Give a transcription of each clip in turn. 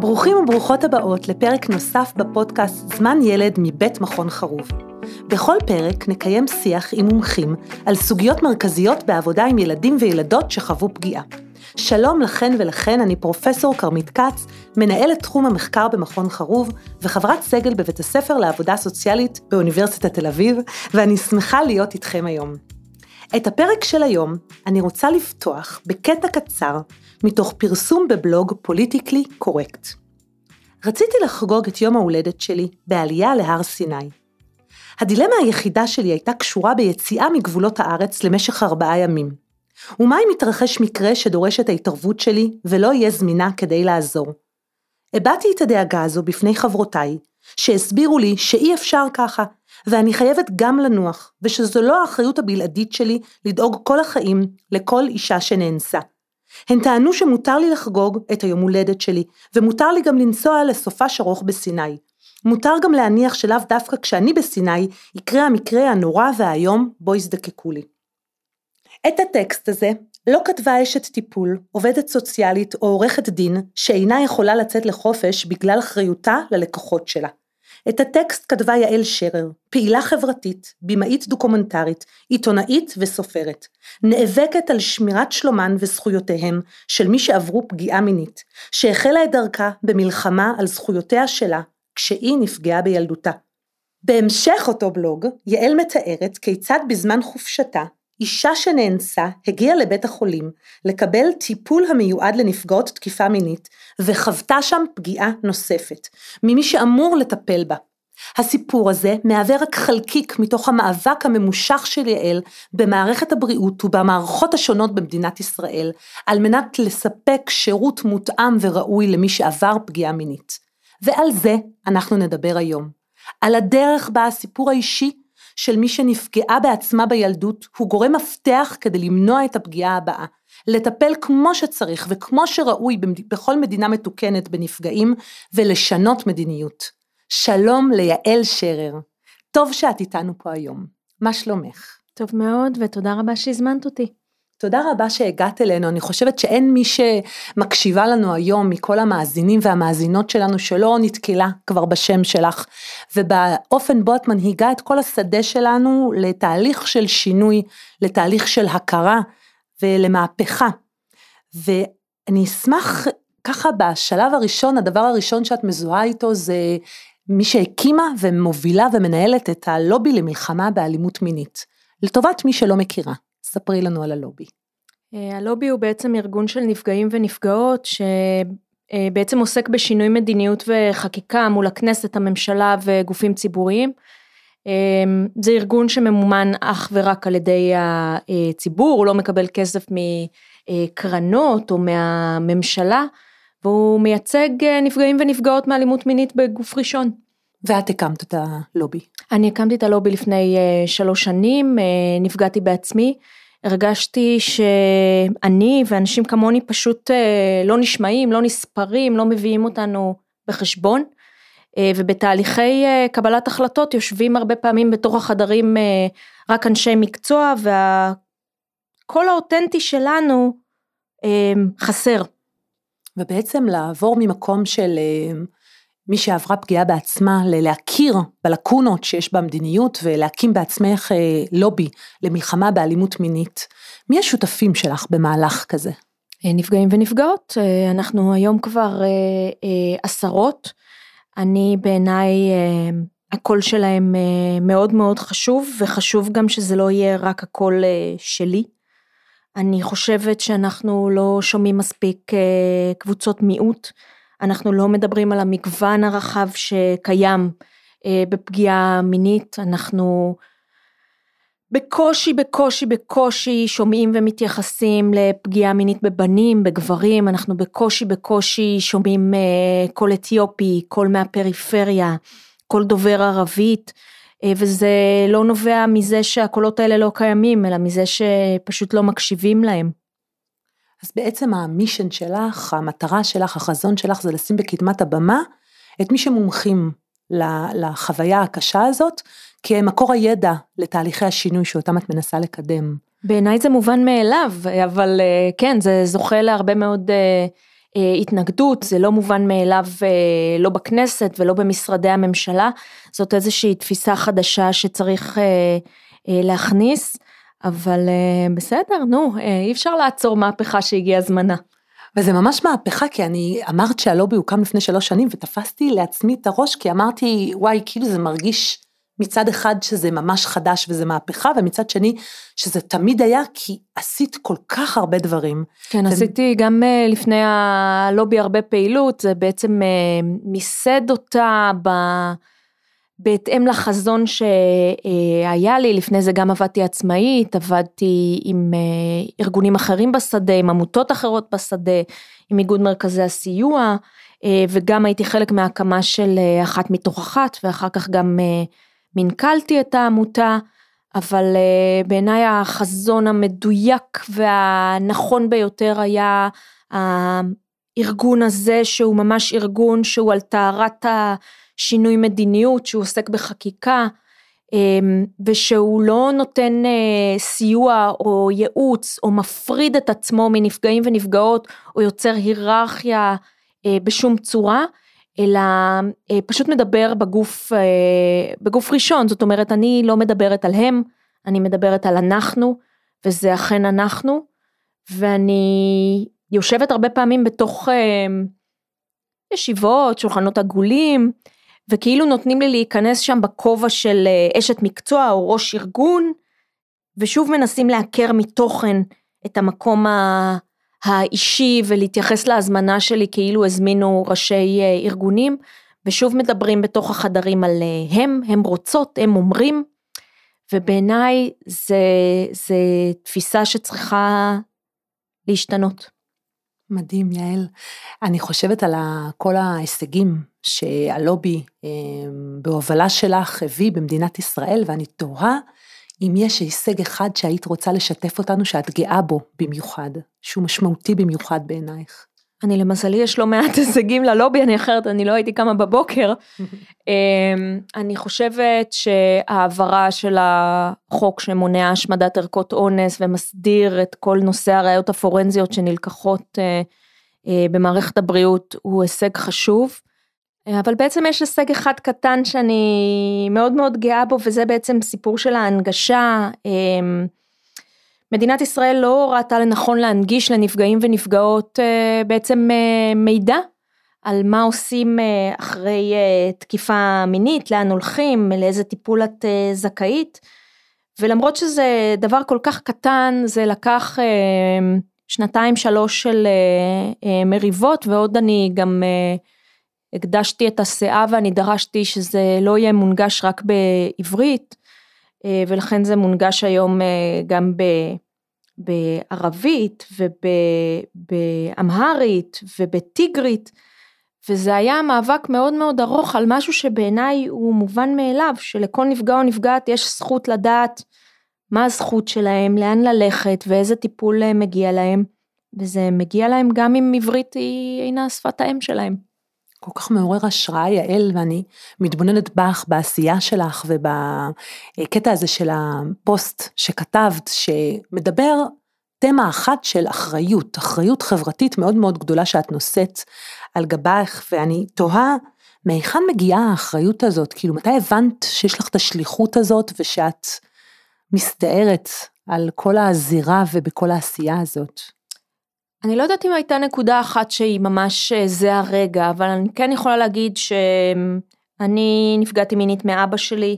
ברוכים וברוכות הבאות לפרק נוסף בפודקאסט זמן ילד מבית מכון חרוב. בכל פרק נקיים שיח עם מומחים על סוגיות מרכזיות בעבודה עם ילדים וילדות שחוו פגיעה. שלום לכן ולכן, אני פרופסור כרמית כץ, מנהלת תחום המחקר במכון חרוב וחברת סגל בבית הספר לעבודה סוציאלית באוניברסיטת תל אביב, ואני שמחה להיות איתכם היום. את הפרק של היום אני רוצה לפתוח בקטע קצר מתוך פרסום בבלוג פוליטיקלי קורקט. רציתי לחגוג את יום ההולדת שלי בעלייה להר סיני. הדילמה היחידה שלי הייתה קשורה ביציאה מגבולות הארץ למשך ארבעה ימים. ומה אם יתרחש מקרה שדורש את ההתערבות שלי ולא יהיה זמינה כדי לעזור? הבעתי את הדאגה הזו בפני חברותיי, שהסבירו לי שאי אפשר ככה, ואני חייבת גם לנוח, ושזו לא האחריות הבלעדית שלי לדאוג כל החיים לכל אישה שנאנסה. הן טענו שמותר לי לחגוג את היום הולדת שלי, ומותר לי גם לנסוע לסופש ארוך בסיני. מותר גם להניח שלאו דווקא כשאני בסיני יקרה המקרה הנורא והאיום בו יזדקקו לי. את הטקסט הזה לא כתבה אשת טיפול, עובדת סוציאלית או עורכת דין שאינה יכולה לצאת לחופש בגלל אחריותה ללקוחות שלה. את הטקסט כתבה יעל שרר, פעילה חברתית, במאית דוקומנטרית, עיתונאית וסופרת. נאבקת על שמירת שלומן וזכויותיהם של מי שעברו פגיעה מינית, שהחלה את דרכה במלחמה על זכויותיה שלה כשהיא נפגעה בילדותה. בהמשך אותו בלוג, יעל מתארת כיצד בזמן חופשתה אישה שנאנסה הגיעה לבית החולים לקבל טיפול המיועד לנפגעות תקיפה מינית וחוותה שם פגיעה נוספת ממי שאמור לטפל בה. הסיפור הזה מהווה רק חלקיק מתוך המאבק הממושך של יעל במערכת הבריאות ובמערכות השונות במדינת ישראל על מנת לספק שירות מותאם וראוי למי שעבר פגיעה מינית. ועל זה אנחנו נדבר היום. על הדרך בה הסיפור האישי של מי שנפגעה בעצמה בילדות הוא גורם מפתח כדי למנוע את הפגיעה הבאה. לטפל כמו שצריך וכמו שראוי בכל מדינה מתוקנת בנפגעים ולשנות מדיניות. שלום ליעל שרר. טוב שאת איתנו פה היום. מה שלומך? טוב מאוד ותודה רבה שהזמנת אותי. תודה רבה שהגעת אלינו, אני חושבת שאין מי שמקשיבה לנו היום מכל המאזינים והמאזינות שלנו שלא נתקלה כבר בשם שלך, ובאופן בו את מנהיגה את כל השדה שלנו לתהליך של שינוי, לתהליך של הכרה ולמהפכה. ואני אשמח ככה בשלב הראשון, הדבר הראשון שאת מזוהה איתו זה מי שהקימה ומובילה ומנהלת את הלובי למלחמה באלימות מינית, לטובת מי שלא מכירה. ספרי לנו על הלובי. אה, הלובי הוא בעצם ארגון של נפגעים ונפגעות שבעצם עוסק בשינוי מדיניות וחקיקה מול הכנסת, הממשלה וגופים ציבוריים. אה, זה ארגון שממומן אך ורק על ידי הציבור, הוא לא מקבל כסף מקרנות או מהממשלה, והוא מייצג נפגעים ונפגעות מאלימות מינית בגוף ראשון. ואת הקמת את הלובי. אני הקמתי את הלובי לפני שלוש שנים, נפגעתי בעצמי. הרגשתי שאני ואנשים כמוני פשוט אה, לא נשמעים, לא נספרים, לא מביאים אותנו בחשבון. אה, ובתהליכי אה, קבלת החלטות יושבים הרבה פעמים בתוך החדרים רק אנשי מקצוע והקול האותנטי שלנו חסר. ובעצם לעבור ממקום של מי שעברה פגיעה בעצמה, להכיר בלקונות שיש במדיניות ולהקים בעצמך אה, לובי למלחמה באלימות מינית. מי השותפים שלך במהלך כזה? אה, נפגעים ונפגעות, אה, אנחנו היום כבר עשרות. אני בעיניי הקול שלהם מאוד מאוד חשוב וחשוב גם שזה לא יהיה רק הקול שלי. אני חושבת שאנחנו לא שומעים מספיק קבוצות מיעוט. אנחנו לא מדברים על המגוון הרחב שקיים אה, בפגיעה מינית, אנחנו בקושי בקושי בקושי שומעים ומתייחסים לפגיעה מינית בבנים, בגברים, אנחנו בקושי בקושי שומעים אה, קול אתיופי, קול מהפריפריה, קול דובר ערבית, אה, וזה לא נובע מזה שהקולות האלה לא קיימים, אלא מזה שפשוט לא מקשיבים להם. אז בעצם המישן שלך, המטרה שלך, החזון שלך זה לשים בקדמת הבמה את מי שמומחים לחוויה הקשה הזאת, כמקור הידע לתהליכי השינוי שאותם את מנסה לקדם. בעיניי זה מובן מאליו, אבל אה, כן, זה זוכה להרבה מאוד אה, אה, התנגדות, זה לא מובן מאליו לא בכנסת ולא במשרדי הממשלה, זאת איזושהי תפיסה חדשה שצריך להכניס, אבל בסדר, נו, אי אפשר לעצור מהפכה שהגיע זמנה. וזה ממש מהפכה, כי אני אמרת שהלובי הוקם לפני שלוש שנים, ותפסתי לעצמי את הראש, כי אמרתי, וואי, כאילו זה מרגיש מצד אחד שזה ממש חדש וזה מהפכה, ומצד שני שזה תמיד היה כי עשית כל כך הרבה דברים. כן, ו... עשיתי גם אה, לפני הלובי הרבה פעילות, זה בעצם אה, מיסד אותה ב... בהתאם לחזון שהיה לי, לפני זה גם עבדתי עצמאית, עבדתי עם אה, ארגונים אחרים בשדה, עם עמותות אחרות בשדה, עם איגוד מרכזי הסיוע, וגם הייתי חלק מההקמה של אחת מתוך אחת, ואחר כך גם מנכלתי את העמותה, אבל בעיניי החזון המדויק והנכון ביותר היה הארגון הזה שהוא ממש ארגון שהוא על טהרת השינוי מדיניות, שהוא עוסק בחקיקה. um, ושהוא לא נותן uh, סיוע או ייעוץ או מפריד את עצמו מנפגעים ונפגעות או יוצר היררכיה uh, בשום צורה, אלא אה, פשוט מדבר בגוף, אה, בגוף ראשון, זאת אומרת אני לא מדברת על הם, אני מדברת על אנחנו, וזה אכן אנחנו, ואני יושבת הרבה פעמים בתוך אה, ישיבות, שולחנות עגולים, וכאילו נותנים לי להיכנס שם בכובע של אשת מקצוע או ראש ארגון, ושוב מנסים לעקר מתוכן את המקום. האישי ולהתייחס להזמנה שלי כאילו הזמינו ראשי אה, ארגונים ושוב מדברים בתוך החדרים על אה, הם, הם רוצות, הם אומרים ובעיניי זה, זה תפיסה שצריכה להשתנות. מדהים יעל. אני חושבת על כל ההישגים שהלובי אה, בהובלה שלך הביא במדינת ישראל ואני תוהה אם יש הישג אחד שהיית רוצה לשתף אותנו שאת גאה בו במיוחד, שהוא משמעותי במיוחד בעינייך. אני למזלי יש לא מעט הישגים ללובי, אני אחרת אני לא הייתי קמה בבוקר. אמ, אני חושבת שהעברה של החוק שמונע השמדת ערכות אונס ומסדיר את כל נושא הראיות הפורנזיות שנלקחות אה, אה, במערכת הבריאות הוא הישג חשוב. אבל בעצם יש הישג אחד קטן שאני מאוד מאוד גאה בו וזה בעצם סיפור של ההנגשה. מדינת ישראל לא ראתה לנכון להנגיש לנפגעים ונפגעות אה, בעצם אה, מידע על מה עושים אה, אחרי תקיפה מינית, לאן הולכים, לאיזה טיפול את זכאית. ולמרות שזה דבר כל כך קטן, זה לקח שנתיים שלוש של מריבות ועוד אני גם הקדשתי את הסאה ואני דרשתי שזה לא יהיה מונגש רק בעברית, ולכן זה מונגש היום אה, גם בערבית ובאמהרית ובטיגרית, וזה היה מאבק מאוד מאוד ארוך על משהו שבעיניי הוא מובן מאליו, שלכל נפגע או נפגעת יש זכות לדעת מה הזכות שלהם, לאן ללכת ואיזה טיפול אה, מגיע להם, וזה מגיע להם גם אם עברית היא אינה שפת האם שלהם. כל כך מעורר השראה יעל ואני מתבוננת בך בעשייה שלך ובקטע הזה של הפוסט שכתבת שמדבר תמה אחת של אחריות, אחריות חברתית מאוד מאוד גדולה שאת נושאת על גבייך ואני תוהה מהיכן מגיעה האחריות הזאת, כאילו מתי הבנת שיש לך את השליחות הזאת ושאת מסתערת על כל הזירה ובכל העשייה הזאת? אני לא יודעת אם הייתה נקודה אחת שהיא ממש אה, זה הרגע, אבל אני כן יכולה להגיד שאני נפגעתי מינית מאבא שלי.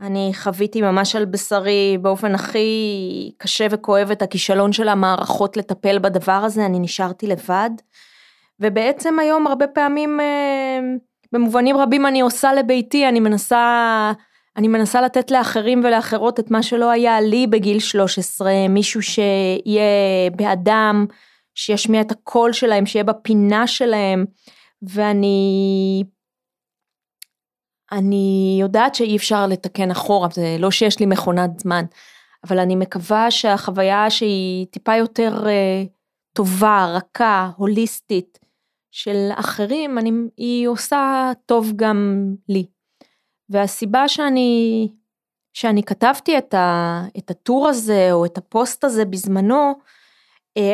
אני חוויתי ממש על בשרי באופן הכי קשה וכואב את הכישלון של המערכות לטפל בדבר הזה, אני נשארתי לבד. ובעצם היום הרבה פעמים, אה, במובנים רבים אני עושה לביתי, אני מנסה, אני מנסה לתת לאחרים ולאחרות את מה שלא היה לי בגיל 13, מישהו שיהיה באדם. שישמיע את הקול שלהם, שיהיה בפינה שלהם, ואני אני יודעת שאי אפשר לתקן אחורה, זה לא שיש לי מכונת זמן, אבל אני מקווה שהחוויה שהיא טיפה יותר uh, טובה, רכה, הוליסטית, של אחרים, אני, היא עושה טוב גם לי. והסיבה שאני, שאני כתבתי את, ה, את הטור הזה, או את הפוסט הזה בזמנו, אה,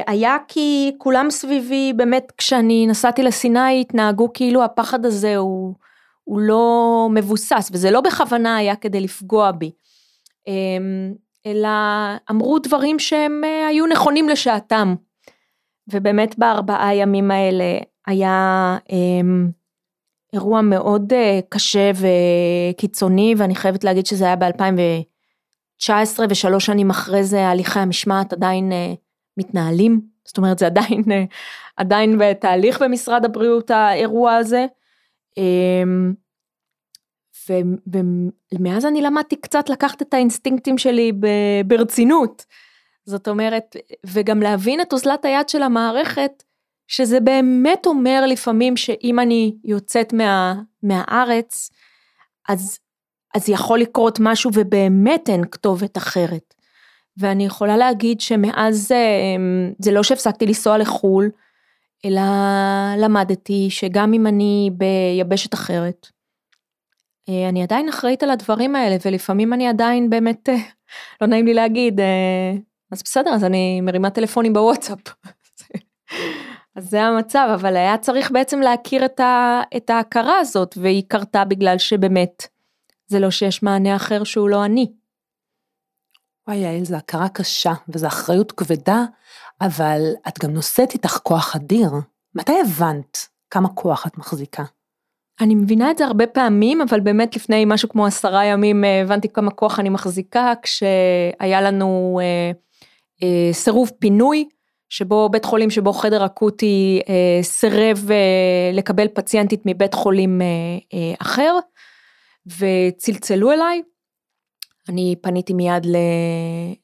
היה כי כולם סביבי, באמת כשאני נסעתי לסיני התנהגו כאילו הפחד הזה הוא, הוא לא מבוסס, וזה לא בכוונה היה כדי לפגוע בי, אמ, אלא אמרו דברים שהם אה, היו נכונים לשעתם. ובאמת בארבעה ימים האלה היה אמ, אירוע מאוד אה, קשה וקיצוני, ואני חייבת להגיד שזה היה ב-2019 ושלוש שנים אחרי זה הליכי המשמעת עדיין מתנהלים, זאת אומרת זה עדיין, עדיין בתהליך במשרד הבריאות האירוע הזה. אמ, ומאז אני למדתי קצת לקחת את האינסטינקטים שלי ברצינות. זאת אומרת, וגם להבין את אוזלת היד של המערכת, שזה באמת אומר לפעמים שאם אני יוצאת מה, מהארץ, אז, אז יכול לקרות משהו ובאמת אין כתובת אחרת. ואני יכולה להגיד שמאז אמ, זה לא שהפסקתי לנסוע לחו"ל, אלא למדתי שגם אם אני ביבשת אחרת, אה, אני עדיין אחראית על הדברים האלה ולפעמים אני עדיין באמת, אה, לא נעים לי להגיד, אה, אז בסדר, אז אני מרימה טלפונים בוואטסאפ. אז זה המצב, אבל היה צריך בעצם להכיר את, ה, את ההכרה הזאת, והיא קרתה בגלל שבאמת, זה לא שיש מענה אחר שהוא לא אני. וואי יעל, זו הכרה קשה וזו אחריות כבדה, אבל את גם נושאת איתך כוח אדיר. מתי הבנת כמה כוח את מחזיקה? אני מבינה את זה הרבה פעמים, אבל באמת לפני משהו כמו עשרה ימים אה, הבנתי כמה כוח אני מחזיקה, כשהיה לנו אה, אה, סירוב פינוי, שבו בית חולים שבו חדר אקוטי אה, סירב אה, לקבל פציינטית מבית חולים אה, אה, אחר, וצלצלו אליי, אני פניתי מיד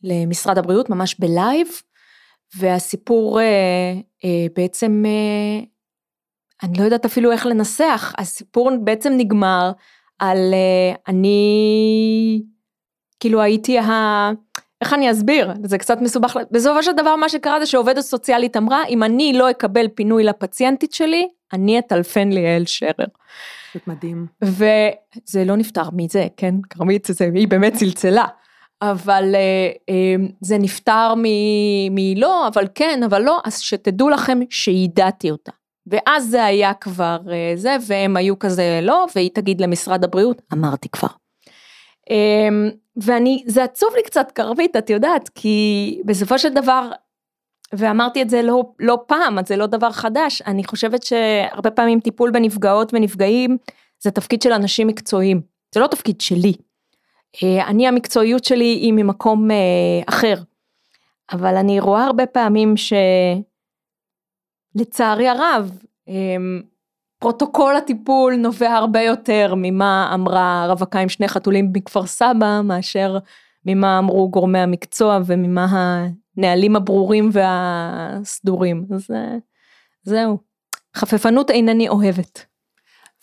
למשרד הבריאות ממש בלייב, והסיפור אה, אה, בעצם, אה, אני לא יודעת אפילו איך לנסח, הסיפור בעצם נגמר על אני, כאילו הייתי ה... איך אני אסביר? זה קצת מסובך. בסופו של דבר מה שקרה זה שעובדת סוציאלית אמרה, אם אני לא אקבל פינוי לפציינטית שלי, אני אטלפן ליעל שרר. פשוט מדהים. וזה לא נפתר מזה, כן? כרמית, זה, היא באמת צלצלה. אבל אה, אה, זה נפתר מלא, אבל כן, אבל לא, אז שתדעו לכם שיידעתי אותה. ואז זה היה כבר אה, זה, והם היו כזה לא, והיא תגיד למשרד הבריאות, אמרתי כבר. ואני, זה עצוב לי קצת כרמית, את יודעת, כי בסופו של דבר ואמרתי את זה לא, לא פעם, זה לא דבר חדש, אני חושבת שהרבה פעמים טיפול בנפגעות ונפגעים זה תפקיד של אנשים מקצועיים, זה לא תפקיד שלי. אה, אני המקצועיות שלי היא ממקום אה, אחר, אבל אני רואה הרבה פעמים שלצערי הרב, אה, פרוטוקול הטיפול נובע הרבה יותר ממה אמרה רווקה עם שני חתולים מכפר סבא, מאשר ממה אמרו גורמי המקצוע וממה הנהלים הברורים והסדורים. אז אה, זהו, חפפנות אינני אוהבת.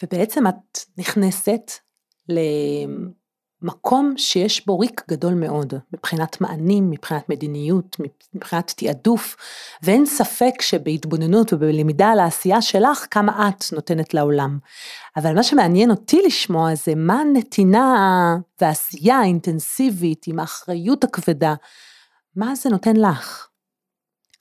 ובעצם את נכנסת למקום שיש בו ריק גדול מאוד, מבחינת מענים, מבחינת מדיניות, מבחינת תעדוף, ואין ספק שבהתבוננות ובלמידה על העשייה שלך, כמה את נותנת לעולם. אבל מה שמעניין אותי לשמוע זה מה הנתינה והעשייה האינטנסיבית עם האחריות הכבדה מה זה נותן לך?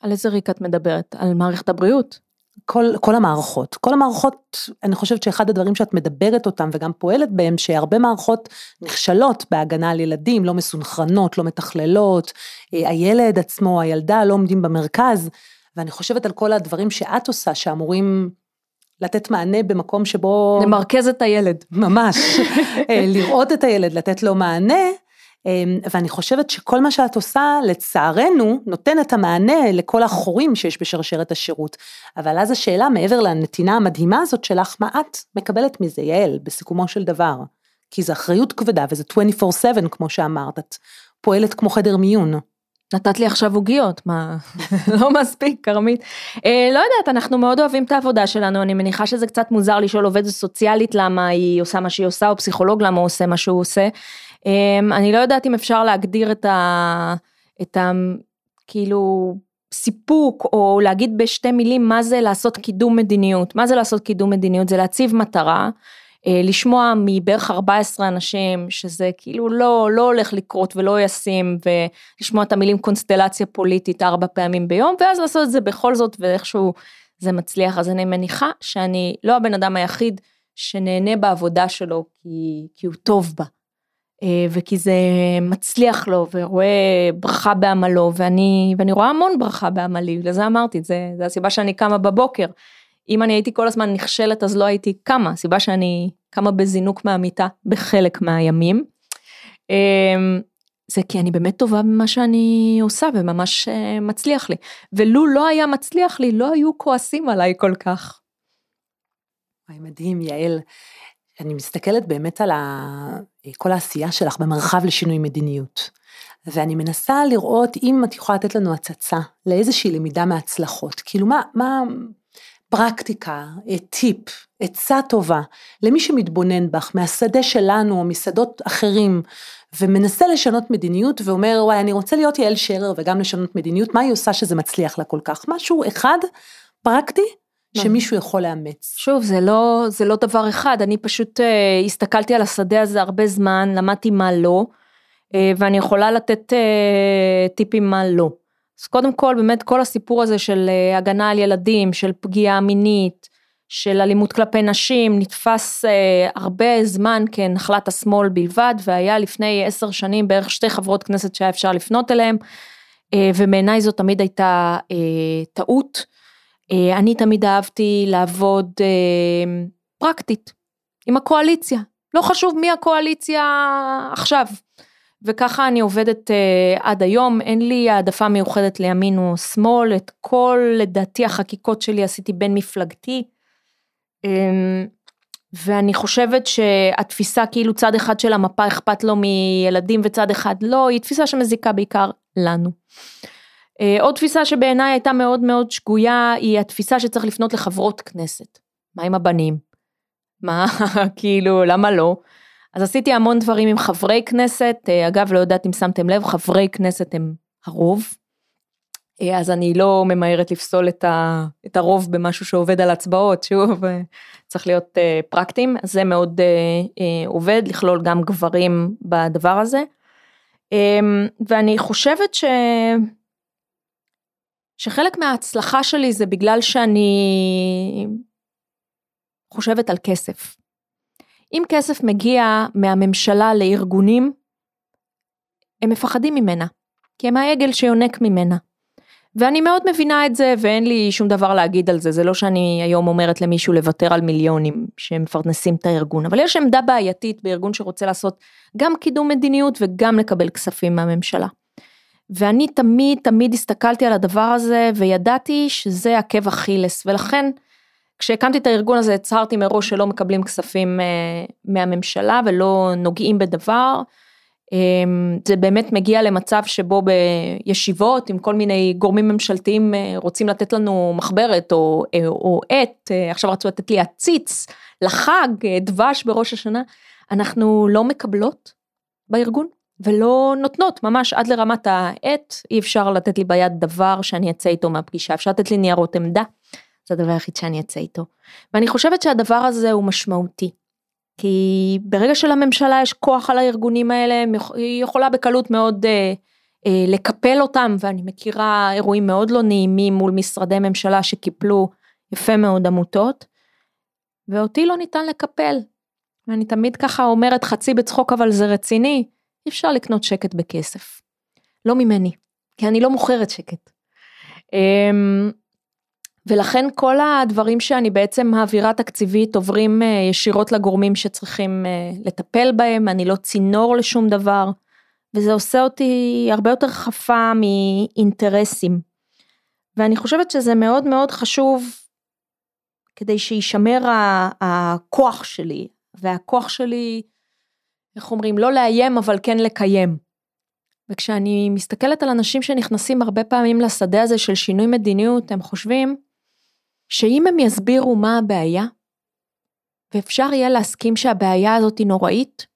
על איזה ריק את מדברת? על מערכת הבריאות? כל, כל המערכות. כל המערכות, אני חושבת שאחד הדברים שאת מדברת אותם וגם פועלת בהם, שהרבה מערכות נכשלות בהגנה על ילדים, לא מסונכרנות, לא מתכללות, אה, הילד עצמו, הילדה לא עומדים במרכז, ואני חושבת על כל הדברים שאת עושה, שאמורים לתת מענה במקום שבו... למרכז את הילד. ממש. אה, לראות את הילד, לתת לו מענה, ואני חושבת שכל מה שאת עושה, לצערנו, נותן את המענה לכל החורים שיש בשרשרת השירות. אבל אז השאלה, מעבר לנתינה המדהימה הזאת שלך, מה את מקבלת מזה, יעל, בסיכומו של דבר? כי זו אחריות כבדה וזה 24/7 כמו שאמרת, את פועלת כמו חדר מיון. נתת לי עכשיו עוגיות, מה, לא מספיק, כרמית. אה, לא יודעת, אנחנו מאוד אוהבים את העבודה שלנו, אני מניחה שזה קצת מוזר לשאול עובדת סוציאלית למה היא עושה מה שהיא עושה, או פסיכולוג למה הוא עושה מה שהוא עושה. אמ, אני לא יודעת אם אפשר להגדיר את ה... את ה... כאילו סיפוק או להגיד בשתי מילים מה זה לעשות קידום מדיניות. מה זה לעשות קידום מדיניות? זה להציב מטרה, אה, לשמוע מבערך 14 אנשים שזה כאילו לא, לא הולך לקרות ולא ישים, ולשמוע את המילים קונסטלציה פוליטית ארבע פעמים ביום, ואז לעשות את זה בכל זאת ואיכשהו זה מצליח. אז אני מניחה שאני לא הבן אדם היחיד שנהנה בעבודה שלו כי, כי הוא טוב בה. אה, וכי זה מצליח לו ורואה ברכה בעמלו ואני, ואני רואה המון ברכה בעמלי, לזה אמרתי, זה, זה הסיבה שאני קמה בבוקר. אם אני הייתי כל הזמן נכשלת אז לא הייתי קמה, הסיבה שאני קמה בזינוק מהמיטה בחלק מהימים. אמ, זה כי אני באמת טובה במה שאני עושה וממש אה, מצליח לי. ולו לא היה מצליח לי, לא היו כועסים עליי כל כך. מדהים, יעל. אני מסתכלת באמת על ה... כל העשייה שלך במרחב לשינוי מדיניות. ואני מנסה לראות אם את יכולה לתת לנו הצצה לאיזושהי למידה מהצלחות. כאילו מה, מה פרקטיקה, טיפ, עצה טובה למי שמתבונן בך מהשדה שלנו או משדות אחרים ומנסה לשנות מדיניות ואומר וואי אני רוצה להיות יעל שרר וגם לשנות מדיניות, מה היא עושה שזה מצליח לה כל כך? משהו אחד פרקטי שמישהו יכול לאמץ. שוב, זה לא, זה לא דבר אחד, אני פשוט uh, הסתכלתי על השדה הזה הרבה זמן, למדתי מה לא, uh, ואני יכולה לתת uh, טיפים מה לא. אז קודם כל, באמת כל הסיפור הזה של uh, הגנה על ילדים, של פגיעה מינית, של אלימות כלפי נשים, נתפס uh, הרבה זמן כנחלת השמאל בלבד, והיה לפני עשר שנים בערך שתי חברות כנסת שהיה אפשר לפנות אליהם, uh, ובעיניי זו תמיד הייתה uh, טעות. אה, אני תמיד אהבתי לעבוד אה, פרקטית, עם הקואליציה. לא חשוב מי הקואליציה עכשיו. וככה אני עובדת uh, עד היום, אין לי העדפה מיוחדת לימין או שמאל, את כל לדעתי החקיקות שלי עשיתי בין מפלגתי. Um, ואני חושבת שהתפיסה כאילו צד אחד של המפה אכפת לו מילדים וצד אחד לא, היא תפיסה שמזיקה בעיקר לנו. אה, עוד תפיסה שבעיניי הייתה מאוד מאוד שגויה היא התפיסה שצריך לפנות לחברות כנסת. מה עם הבנים? מה, כאילו, למה לא? אז עשיתי המון דברים עם חברי כנסת, אה, אגב לא יודעת אם שמתם לב, חברי כנסת הם הרוב. אה, אז אני לא ממהרת לפסול את, הרוב במשהו שעובד על הצבעות, שוב, צריך להיות פרקטיים, אז זה מאוד עובד, לכלול גם גברים בדבר הזה. ואני חושבת ש... שחלק מההצלחה שלי זה בגלל שאני חושבת על כסף. אם כסף מגיע מהממשלה לארגונים, הם מפחדים ממנה, כי הם העגל שיונק ממנה. ואני מאוד מבינה את זה ואין לי שום דבר להגיד על זה, זה לא שאני היום אומרת למישהו לוותר על מיליונים שמפרנסים את הארגון, אבל יש עמדה בעייתית בארגון שרוצה לעשות גם קידום מדיניות וגם לקבל כספים מהממשלה. ואני תמיד תמיד הסתכלתי על הדבר הזה וידעתי שזה עקב אכילס ולכן כשהקמתי את הארגון הזה הצהרתי מראש שלא מקבלים כספים אה, מהממשלה ולא נוגעים בדבר. אמ, זה באמת מגיע למצב שבו בישיבות עם כל מיני גורמים ממשלתיים אה, רוצים לתת לנו מחברת או, אה, או עט, עכשיו רצו לתת לי עציץ לחג, דבש בראש השנה, אנחנו לא מקבלות בארגון. ולא נותנות, ממש עד לרמת העט, אי אפשר לתת לי ביד דבר שאני אצא איתו מהפגישה, אפשר לתת לי ניירות עמדה, זה הדבר היחיד שאני אצא איתו. ואני חושבת שהדבר הזה הוא משמעותי. כי ברגע שלממשלה יש כוח על הארגונים האלה, היא יכולה בקלות מאוד אה, אה, לקפל אותם, ואני מכירה אירועים מאוד לא נעימים מול משרדי ממשלה שקיפלו יפה מאוד עמותות, ואותי לא ניתן לקפל. ואני תמיד ככה אומרת חצי בצחוק אבל זה רציני, אי אפשר לקנות שקט בכסף. לא ממני, כי אני לא מוכרת שקט. אמ, ולכן כל הדברים שאני בעצם מעבירה תקציבית עוברים אה, ישירות לגורמים שצריכים אה, לטפל בהם, אני לא צינור לשום דבר, וזה עושה אותי הרבה יותר חפה מאינטרסים. ואני חושבת שזה מאוד מאוד חשוב כדי שישמר הכוח שלי, והכוח שלי איך אומרים, לא לאיים אבל כן לקיים. וכשאני מסתכלת על אנשים שנכנסים הרבה פעמים לשדה הזה של שינוי מדיניות, הם חושבים שאם הם יסבירו מה הבעיה, ואפשר יהיה להסכים שהבעיה הזאת היא נוראית,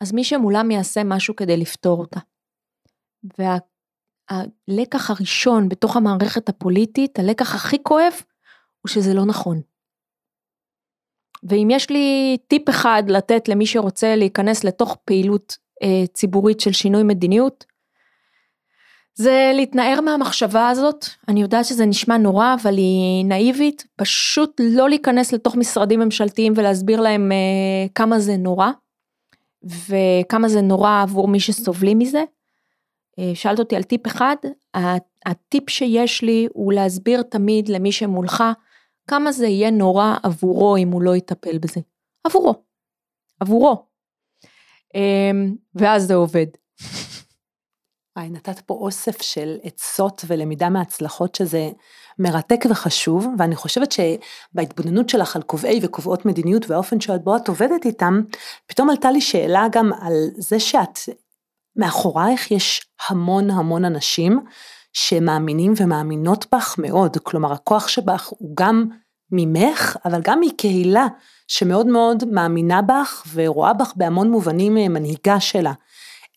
אז מי שמולם יעשה משהו כדי לפתור אותה. והלקח הראשון בתוך המערכת הפוליטית, הלקח הכי כואב, הוא שזה לא נכון. ואם יש לי טיפ אחד לתת למי שרוצה להיכנס לתוך פעילות אה, ציבורית של שינוי מדיניות, זה להתנער מהמחשבה הזאת, אני יודעת שזה נשמע נורא, אבל היא נאיבית, פשוט לא להיכנס לתוך משרדים ממשלתיים ולהסביר להם אה, כמה זה נורא, וכמה זה נורא עבור מי שסובלים מזה. אה, שאלת אותי על טיפ אחד, הטיפ שיש לי הוא להסביר תמיד למי שמולך, כמה זה יהיה נורא עבורו אם הוא לא יטפל בזה. עבורו. עבורו. אמ, ואז זה עובד. וואי, נתת פה אוסף של עצות ולמידה מהצלחות שזה מרתק וחשוב, ואני חושבת שבהתבוננות שלך על קובעי וקובעות מדיניות והאופן שבו את עובדת איתם, פתאום עלתה לי שאלה גם על זה שאת, מאחורייך יש המון המון אנשים שמאמינים ומאמינות בך מאוד, כלומר הכוח שבך הוא גם ממך, אבל גם מקהילה שמאוד מאוד מאמינה בך ורואה בך בהמון מובנים אה, מנהיגה שלה.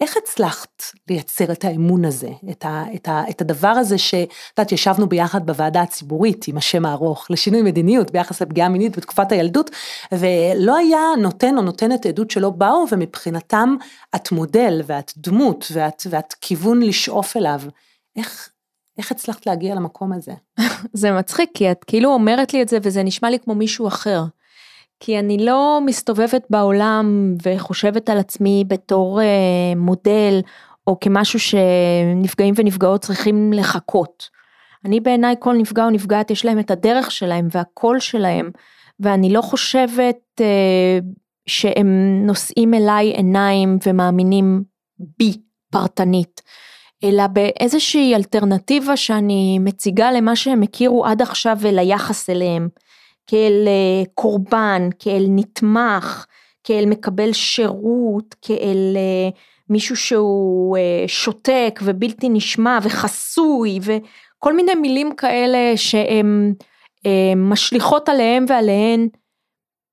איך הצלחת לייצר את האמון הזה, את, ה, את, ה, את הדבר הזה שאת יודעת, ישבנו ביחד בוועדה הציבורית עם השם הארוך לשינוי מדיניות ביחס לפגיעה מינית בתקופת הילדות, ולא היה נותן או נותנת עדות שלא באו, ומבחינתם את מודל ואת דמות ואת, ואת כיוון לשאוף אליו. איך, איך הצלחת להגיע למקום הזה? זה מצחיק, כי את כאילו אומרת לי את זה וזה נשמע לי כמו מישהו אחר. כי אני לא מסתובבת בעולם וחושבת על עצמי בתור אה, מודל או כמשהו שנפגעים ונפגעות צריכים לחכות. אני בעיניי כל נפגע או נפגעת יש להם את הדרך שלהם והקול שלהם ואני לא חושבת אה, שהם נושאים אליי עיניים ומאמינים בי פרטנית. אלא באיזושהי אלטרנטיבה שאני מציגה למה שהם הכירו עד עכשיו וליחס אליהם. כאל אה, קורבן, כאל נתמך, כאל מקבל שירות, כאל אה, מישהו שהוא אה, שותק ובלתי נשמע וחסוי וכל מיני מילים כאלה שהן משליכות עליהם ועליהן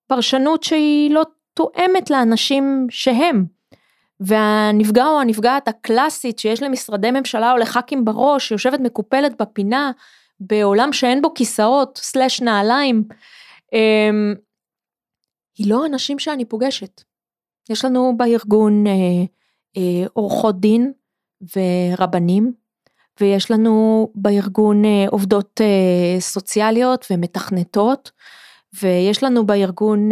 פרשנות שהיא לא תואמת לאנשים שהם. והנפגע או הנפגעת הקלאסית שיש למשרדי ממשלה או לח"כים בראש, שיושבת מקופלת בפינה בעולם שאין בו כיסאות סלש נעליים, אמ, היא לא אנשים שאני פוגשת. יש לנו בארגון אה, אה, עורכות דין ורבנים, ויש לנו בארגון אה, עובדות סוציאליות ומתכנתות, ויש לנו בארגון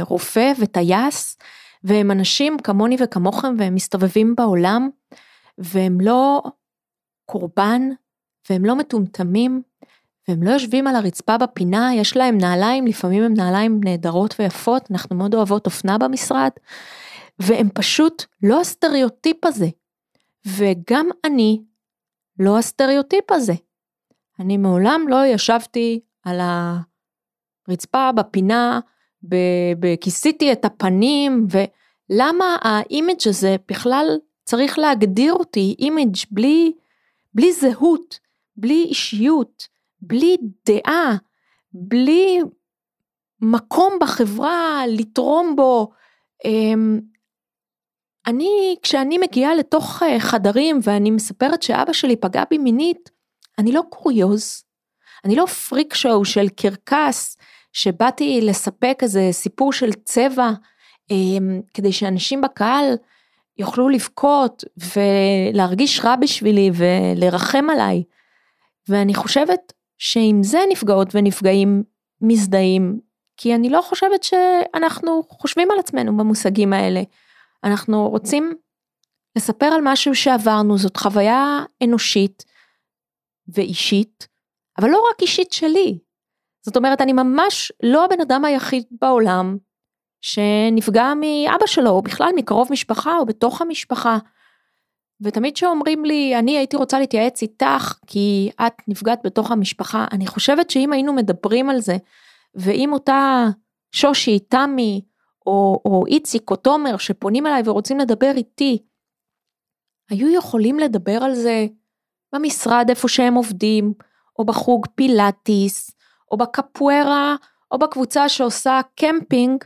רופא וטייס, והם אנשים כמוני וכמוכם והם מסתובבים בעולם, והם לא קורבן, והם לא מטומטמים, והם לא יושבים על הרצפה בפינה, יש להם נעליים, לפעמים הם נעליים נהדרות ויפות, אנחנו מאוד אוהבות אופנה במשרד, והם פשוט לא הסטריאוטיפ הזה. וגם אני לא הסטריאוטיפ הזה. אני מעולם לא ישבתי על הרצפה בפינה, כיסיתי את הפנים, ולמה ה image הזה בכלל צריך להגדיר אותי image בלי, בלי זהות, בלי אישיות, בלי דעה, בלי מקום בחברה לתרום בו. אמ, אני, כשאני מגיעה לתוך אה, חדרים ואני מספרת שאבא שלי פגע בי מינית, אני לא קוריוז, אני לא פריק שואו של קרקס, שבאתי לספק איזה סיפור של צבע, אמ, כדי שאנשים בקהל יוכלו לבכות ולהרגיש רע בשבילי ולרחם עליי. ואני חושבת שעם זה נפגעות ונפגעים מזדהים, כי אני לא חושבת שאנחנו חושבים על עצמנו במושגים האלה. אנחנו רוצים לספר על משהו שעברנו, זאת חוויה אנושית ואישית, אבל לא רק אישית שלי. זאת אומרת, אני ממש לא הבן אדם היחיד בעולם שנפגע מאבא שלו, או בכלל מקרוב משפחה, או בתוך המשפחה. ותמיד שאומרים לי, אני הייתי רוצה להתייעץ איתך, כי את נפגעת בתוך המשפחה, אני חושבת שאם היינו מדברים על זה, ואם אותה שושי, תמי, או, או איציק, או תומר, שפונים אליי ורוצים לדבר איתי, היו יכולים לדבר על זה במשרד איפה שהם עובדים, או בחוג פילאטיס, או בקפוארה, או בקבוצה שעושה קמפינג,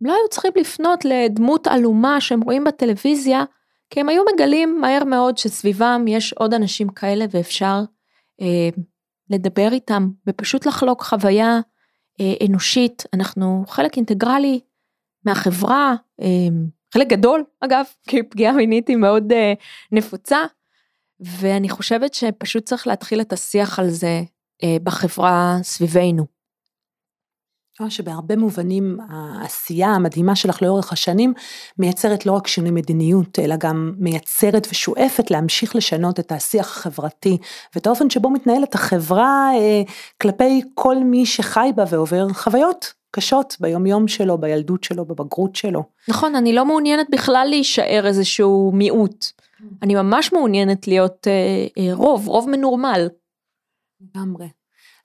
הם לא היו צריכים לפנות לדמות עלומה שהם רואים בטלוויזיה, כי הם היו מגלים מהר מאוד שסביבם יש עוד אנשים כאלה ואפשר אה, לדבר איתם ופשוט לחלוק חוויה אנושית, אנחנו חלק אינטגרלי מהחברה, חלק גדול אגב, כי פגיעה מינית היא מאוד נפוצה, ואני חושבת שפשוט צריך להתחיל את השיח על זה בחברה סביבנו. שבהרבה מובנים העשייה המדהימה שלך לאורך השנים מייצרת לא רק שינוי מדיניות, אלא גם מייצרת ושואפת להמשיך לשנות את השיח החברתי ואת האופן שבו מתנהלת החברה אה, כלפי כל מי שחי בה ועובר חוויות קשות ביומיום שלו, בילדות שלו, בבגרות שלו. נכון, אני לא מעוניינת בכלל להישאר איזשהו מיעוט. אני ממש מעוניינת להיות אה, אה, רוב, רוב מנורמל. לגמרי.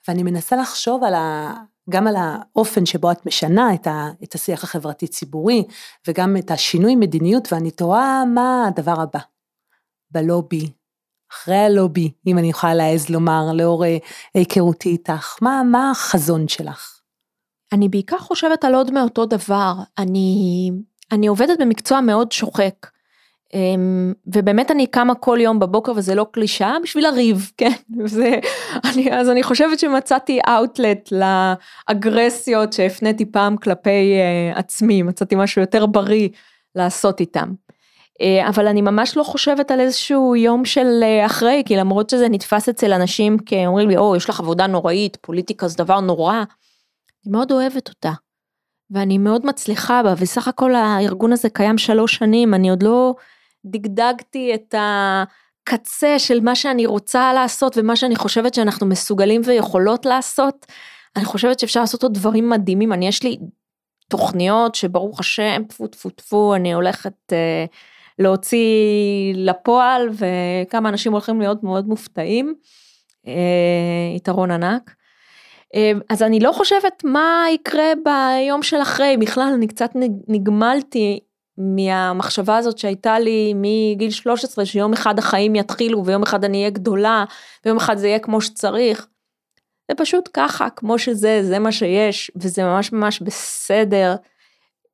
ואני מנסה לחשוב על ה... גם על האופן שבו את משנה את, ה, את השיח החברתי-ציבורי, וגם את השינוי מדיניות, ואני תוהה מה הדבר הבא. בלובי, אחרי הלובי, אם אני יכולה להעז לומר, לאור אה, היכרותי איתך, מה, מה החזון שלך? אני בעיקר חושבת על עוד מאותו דבר. אני, אני עובדת במקצוע מאוד שוחק. אמ, ובאמת אני קמה כל יום בבוקר וזה לא קלישאה בשביל לריב, כן? וזה, אני, אז אני חושבת שמצאתי אאוטלט לאגרסיות שהפניתי פעם כלפי uh, עצמי, מצאתי משהו יותר בריא לעשות איתם. Uh, אבל אני ממש לא חושבת על איזשהו יום של uh, אחרי, כי למרות שזה נתפס אצל אנשים כאומרים לי, או, יש לך עבודה נוראית, פוליטיקה זה דבר נורא, אני מאוד אוהבת אותה. ואני מאוד מצליחה בה, וסך הכל הארגון הזה קיים שלוש שנים, אני עוד לא דגדגתי את הקצה של מה שאני רוצה לעשות ומה שאני חושבת שאנחנו מסוגלים ויכולות לעשות. אני חושבת שאפשר לעשות עוד דברים מדהימים, אני יש לי תוכניות שברוך השם, טפו טפו טפו, אני הולכת אה, להוציא לפועל וכמה אנשים הולכים להיות מאוד מופתעים, אה, יתרון ענק. אה, אז אני לא חושבת מה יקרה ביום של אחרי, בכלל אני קצת נגמלתי מהמחשבה הזאת שהייתה לי מגיל 13 שיום אחד החיים יתחילו ויום אחד אני אהיה גדולה ויום אחד זה יהיה כמו שצריך. זה פשוט ככה כמו שזה זה מה שיש וזה ממש ממש בסדר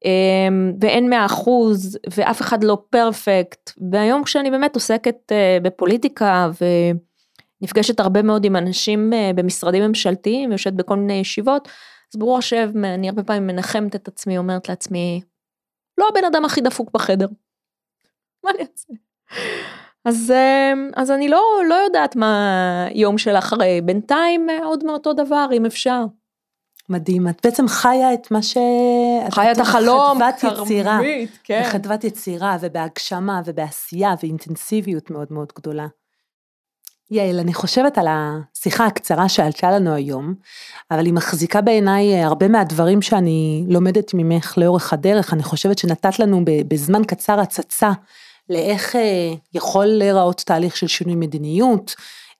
אמ, ואין מאה אחוז ואף אחד לא פרפקט והיום כשאני באמת עוסקת אה, בפוליטיקה ונפגשת הרבה מאוד עם אנשים אה, במשרדים ממשלתיים ויושבת בכל מיני ישיבות אז ברור השם אני הרבה פעמים מנחמת את עצמי אומרת לעצמי לא הבן אדם הכי דפוק בחדר. מה אני אעשה? אז, אמ, אז אני לא, לא יודעת מה יום של אחרי, בינתיים אה, עוד מאותו דבר אם אפשר. מדהים, את בעצם חיה את מה ש... חיה את החלום, כרמית, כן. בחדוות יצירה ובהגשמה ובעשייה ואינטנסיביות מאוד מאוד גדולה. יעל, אני חושבת על השיחה הקצרה שעלתה לנו היום, אבל היא מחזיקה בעיניי אה, הרבה מהדברים שאני לומדת ממך לאורך הדרך, אני חושבת שנתת לנו בזמן קצר הצצה לאיך אה, יכול להיראות תהליך של שינוי מדיניות,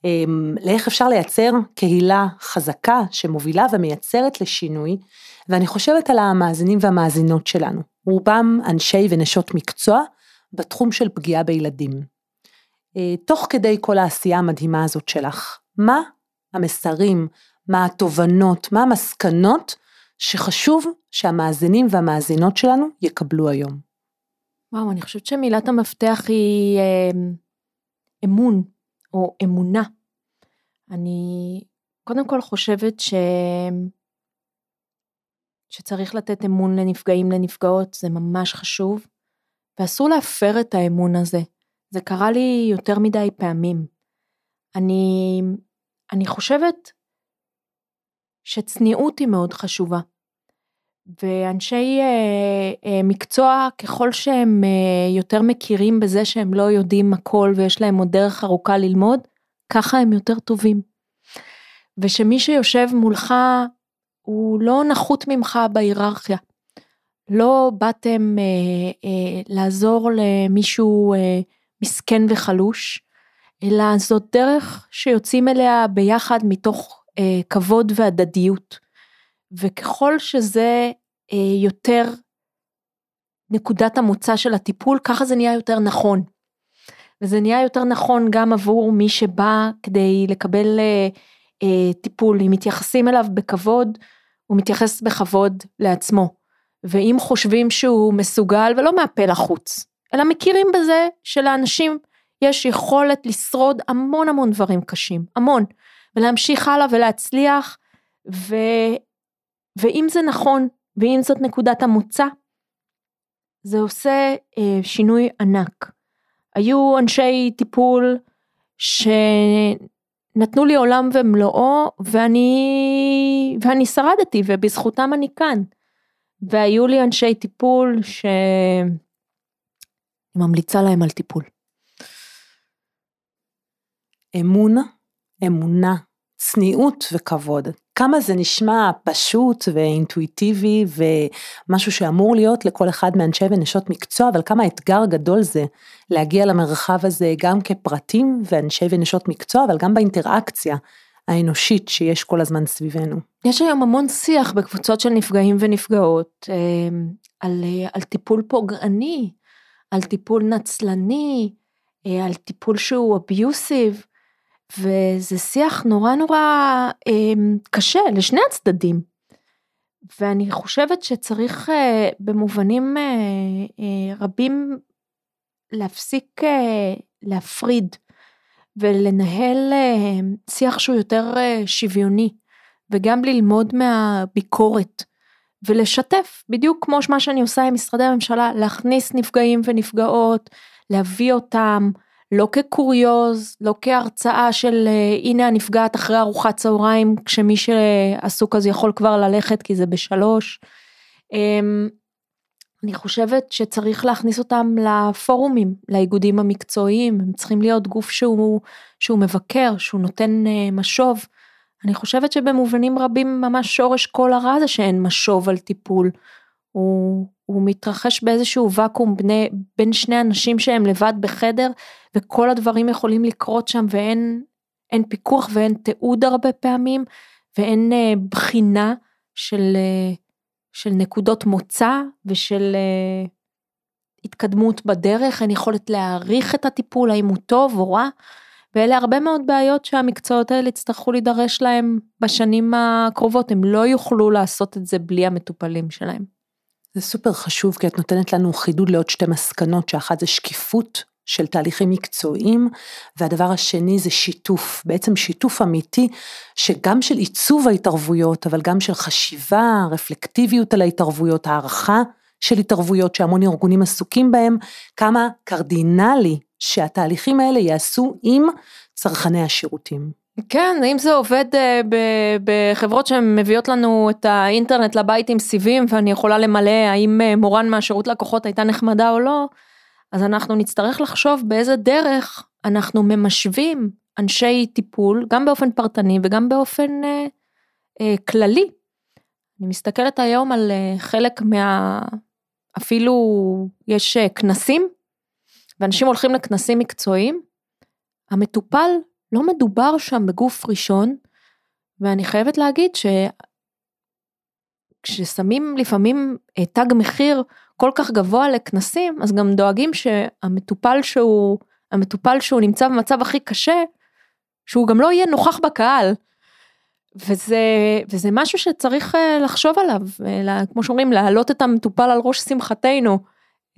אמ, לאיך אפשר לייצר קהילה חזקה שמובילה ומייצרת לשינוי, ואני חושבת על המאזינים והמאזינות שלנו, רובם אנשי ונשות מקצוע בתחום של פגיעה בילדים. אה, תוך כדי כל העשייה המדהימה הזאת שלך, מה המסרים, מה התובנות, מה המסקנות שחשוב שהמאזינים והמאזינות שלנו יקבלו היום? וואו, אני חושבת שמילת המפתח היא אה, אמון או אמונה. אני קודם כל חושבת ש... שצריך לתת אמון לנפגעים לנפגעות, זה ממש חשוב, ואסור להפר את האמון הזה. זה קרה לי יותר מדי פעמים. אני, אני חושבת שצניעות היא מאוד חשובה. ואנשי אה, אה, מקצוע, ככל שהם אה, יותר מכירים בזה שהם לא יודעים הכל ויש להם עוד דרך ארוכה ללמוד, ככה הם יותר טובים. ושמי שיושב מולך הוא לא נחות ממך בהיררכיה. לא באתם אה, אה, לעזור למישהו אה, מסכן וחלוש, אלא זאת דרך שיוצאים אליה ביחד מתוך אה, כבוד והדדיות. וככל שזה אה, יותר נקודת המוצא של הטיפול, ככה זה נהיה יותר נכון. וזה נהיה יותר נכון גם עבור מי שבא כדי לקבל אה, אה, טיפול. אם מתייחסים אליו בכבוד, הוא מתייחס בכבוד לעצמו. ואם חושבים שהוא מסוגל, ולא מהפה לחוץ, אלא מכירים בזה שלאנשים יש יכולת לשרוד המון המון דברים קשים, המון, ולהמשיך הלאה ולהצליח, ו... ואם זה נכון, ואם זאת נקודת המוצא, זה עושה אה, שינוי ענק. היו אנשי טיפול שנתנו לי עולם ומלואו ואני, ואני שרדתי ובזכותם אני כאן. והיו לי אנשי טיפול שאני ממליצה להם על טיפול. אמון, אמונה, צניעות וכבוד. כמה זה נשמע פשוט ואינטואיטיבי ומשהו שאמור להיות לכל אחד מאנשי ונשות מקצוע, אבל כמה אתגר גדול זה להגיע למרחב הזה גם כפרטים ואנשי ונשות מקצוע, אבל גם באינטראקציה האנושית שיש כל הזמן סביבנו. יש היום המון שיח בקבוצות של נפגעים ונפגעות אה, על, אה, על טיפול פוגעני, על טיפול נצלני, אה, על טיפול שהוא אביוסיב. וזה שיח נורא נורא אה, קשה לשני הצדדים. ואני חושבת שצריך אה, במובנים אה, רבים להפסיק להפריד ולנהל שיח שהוא יותר שוויוני וגם ללמוד מהביקורת ולשתף בדיוק כמו מה שאני עושה עם משרדי הממשלה להכניס נפגעים ונפגעות להביא אותם לא כקוריוז, לא כהרצאה של אה, הנה הנפגעת אחרי ארוחת צהריים, כשמי שעסוק אז יכול כבר ללכת כי זה בשלוש. אמ, אני חושבת שצריך להכניס אותם לפורומים, לאיגודים המקצועיים, הם צריכים להיות גוף שהוא, שהוא מבקר, שהוא נותן אה, משוב. אני חושבת שבמובנים רבים ממש שורש כל הרע זה שאין משוב על טיפול. הוא, הוא מתרחש באיזשהו ואקום בני, בין שני אנשים שהם לבד בחדר וכל הדברים יכולים לקרות שם ואין אין פיקוח ואין תיעוד הרבה פעמים ואין אה, בחינה של, אה, של נקודות מוצא ושל אה, התקדמות בדרך, אין יכולת להעריך את הטיפול, האם הוא טוב או רע. ואלה הרבה מאוד בעיות שהמקצועות האלה יצטרכו להידרש להם בשנים הקרובות, הם לא יוכלו לעשות את זה בלי המטופלים שלהם. זה סופר חשוב כי את נותנת לנו חידוד לעוד שתי מסקנות, שאחת זה שקיפות של תהליכים מקצועיים, והדבר השני זה שיתוף, בעצם שיתוף אמיתי, שגם של עיצוב ההתערבויות, אבל גם של חשיבה, רפלקטיביות על ההתערבויות, הערכה של התערבויות שהמון ארגונים עסוקים בהם, כמה קרדינלי שהתהליכים האלה ייעשו עם צרכני השירותים. כן, אם זה עובד אה, בחברות שהן מביאות לנו את האינטרנט לבית עם סיבים ואני יכולה למלא האם אה, מורן מהשירות לקוחות הייתה נחמדה או לא, אז אנחנו נצטרך לחשוב באיזה דרך אנחנו ממשווים אנשי טיפול, גם באופן פרטני וגם באופן אה, אה, כללי. אני מסתכלת היום על אה, חלק מה... אפילו יש אה, כנסים, ואנשים הולכים לכנסים מקצועיים, המטופל לא מדובר שם בגוף ראשון, ואני חייבת להגיד שכששמים לפעמים אה, תג מחיר כל כך גבוה לכנסים, אז גם דואגים שהמטופל שהוא, המטופל שהוא נמצא במצב הכי קשה, שהוא גם לא יהיה נוכח בקהל. וזה, וזה משהו שצריך אה, לחשוב עליו, כמו שאומרים, להעלות את המטופל על ראש שמחתנו.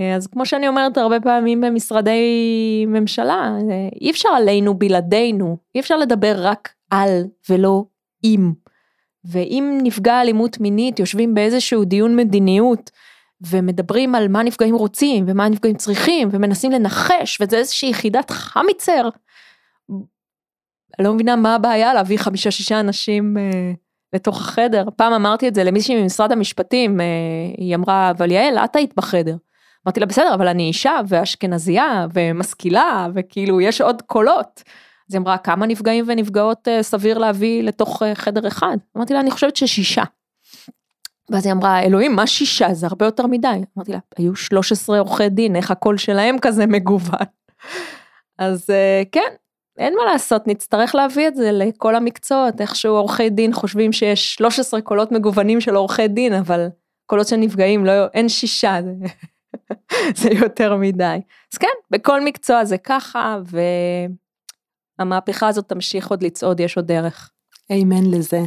אה, אז כמו שאני אומרת הרבה פעמים במשרדי ממשלה, אה, אי אפשר עלינו בלעדינו, אי אפשר לדבר רק על ולא עם. ואם נפגע אלימות מינית יושבים באיזשהו דיון מדיניות ומדברים על מה נפגעים רוצים ומה נפגעים צריכים ומנסים לנחש וזה איזושהי יחידת חמיצר. אני לא מבינה מה הבעיה להביא חמישה שישה אנשים אה, לתוך החדר. פעם אמרתי את זה למישהי ממשרד המשפטים, אה, היא אמרה אבל יעל את היית בחדר. אמרתי לה בסדר אבל אני אישה ואשכנזייה ומשכילה וכאילו יש עוד קולות. אז היא אמרה כמה נפגעים ונפגעות אה, סביר להביא לתוך חדר אחד? אמרתי לה אני חושבת ששישה. ואז היא אמרה אלוהים מה שישה זה הרבה יותר מדי. אמרתי לה היו 13 עורכי דין איך הקול שלהם כזה מגוון. אז כן אין מה לעשות נצטרך להביא את זה לכל המקצועות איכשהו עורכי דין חושבים שיש 13 קולות מגוונים של עורכי דין אבל קולות של נפגעים לא אין שישה. זה יותר מדי. אז כן, בכל מקצוע זה ככה, והמהפכה הזאת תמשיך עוד לצעוד, יש עוד דרך. אמן לזה.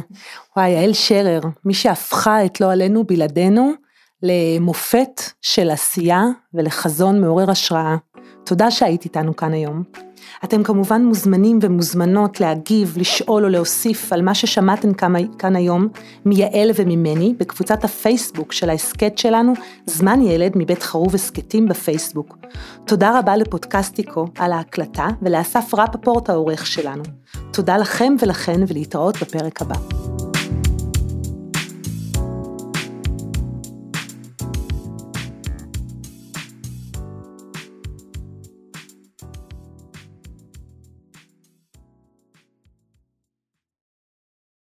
וואי, יעל שרר, מי שהפכה את לא עלינו בלעדינו למופת של עשייה ולחזון מעורר השראה. תודה שהיית איתנו כאן היום. אתם כמובן מוזמנים ומוזמנות להגיב, לשאול או להוסיף על מה ששמעתם כאן היום מיעל וממני בקבוצת הפייסבוק של ההסכת שלנו, זמן ילד מבית חרוב הסכתים בפייסבוק. תודה רבה לפודקאסטיקו על ההקלטה ולאסף רפפורט העורך שלנו. תודה לכם ולכן ולהתראות בפרק הבא.